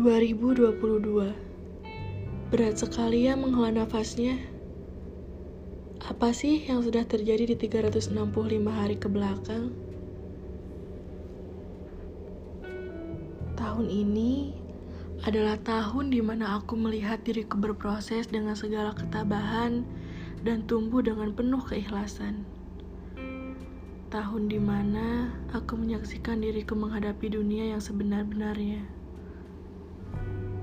2022 Berat sekali ya menghela nafasnya. Apa sih yang sudah terjadi di 365 hari ke belakang? Tahun ini adalah tahun di mana aku melihat diriku berproses dengan segala ketabahan dan tumbuh dengan penuh keikhlasan. Tahun di mana aku menyaksikan diriku menghadapi dunia yang sebenar-benarnya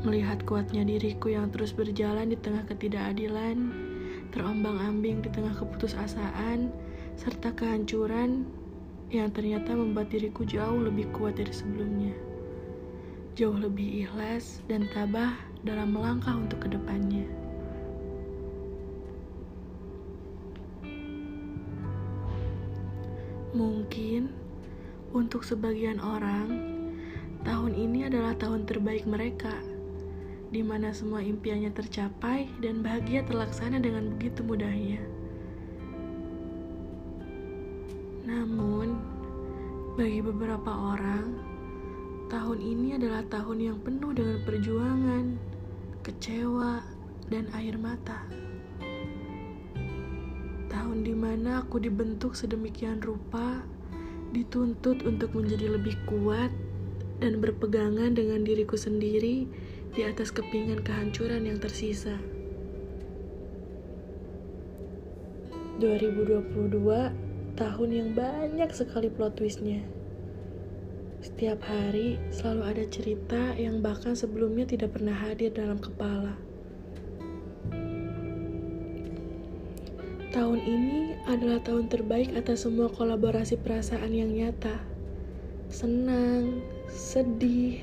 melihat kuatnya diriku yang terus berjalan di tengah ketidakadilan, terombang-ambing di tengah keputusasaan, serta kehancuran yang ternyata membuat diriku jauh lebih kuat dari sebelumnya. Jauh lebih ikhlas dan tabah dalam melangkah untuk ke depannya. Mungkin untuk sebagian orang, tahun ini adalah tahun terbaik mereka di mana semua impiannya tercapai dan bahagia terlaksana dengan begitu mudahnya. Namun, bagi beberapa orang, tahun ini adalah tahun yang penuh dengan perjuangan, kecewa, dan air mata. Tahun di mana aku dibentuk sedemikian rupa, dituntut untuk menjadi lebih kuat dan berpegangan dengan diriku sendiri di atas kepingan kehancuran yang tersisa. 2022 tahun yang banyak sekali plot twistnya. Setiap hari selalu ada cerita yang bahkan sebelumnya tidak pernah hadir dalam kepala. Tahun ini adalah tahun terbaik atas semua kolaborasi perasaan yang nyata. Senang, sedih,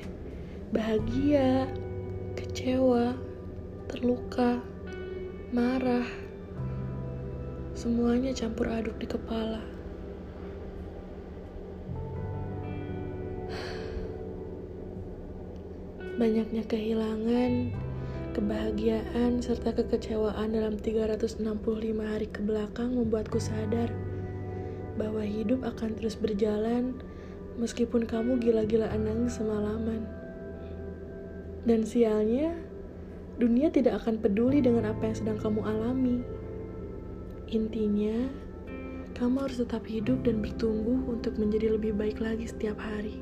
bahagia, kecewa, terluka, marah, semuanya campur aduk di kepala. Banyaknya kehilangan, kebahagiaan, serta kekecewaan dalam 365 hari ke belakang membuatku sadar bahwa hidup akan terus berjalan meskipun kamu gila-gilaan nangis semalaman. Dan sialnya, dunia tidak akan peduli dengan apa yang sedang kamu alami. Intinya, kamu harus tetap hidup dan bertumbuh untuk menjadi lebih baik lagi setiap hari.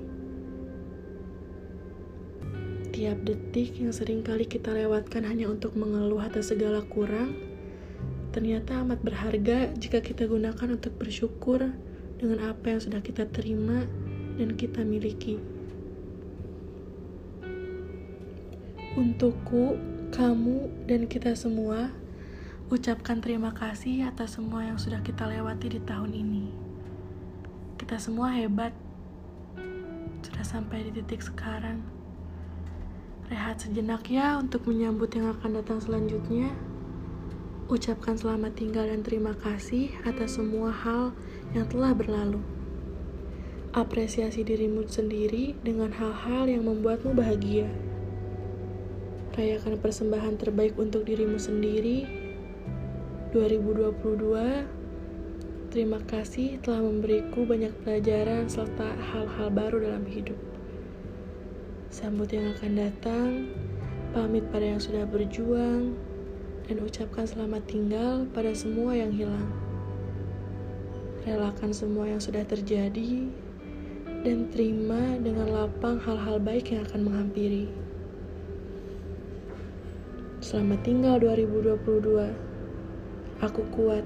Tiap detik yang sering kali kita lewatkan hanya untuk mengeluh atas segala kurang, ternyata amat berharga jika kita gunakan untuk bersyukur dengan apa yang sudah kita terima dan kita miliki. Untukku, kamu, dan kita semua, ucapkan terima kasih atas semua yang sudah kita lewati di tahun ini. Kita semua hebat, sudah sampai di titik sekarang. Rehat sejenak ya untuk menyambut yang akan datang selanjutnya. Ucapkan selamat tinggal dan terima kasih atas semua hal yang telah berlalu. Apresiasi dirimu sendiri dengan hal-hal yang membuatmu bahagia. Rayakan persembahan terbaik untuk dirimu sendiri. 2022 Terima kasih telah memberiku banyak pelajaran serta hal-hal baru dalam hidup. Sambut yang akan datang Pamit pada yang sudah berjuang Dan ucapkan selamat tinggal pada semua yang hilang. Relakan semua yang sudah terjadi Dan terima dengan lapang hal-hal baik yang akan menghampiri Selamat tinggal 2022. Aku kuat.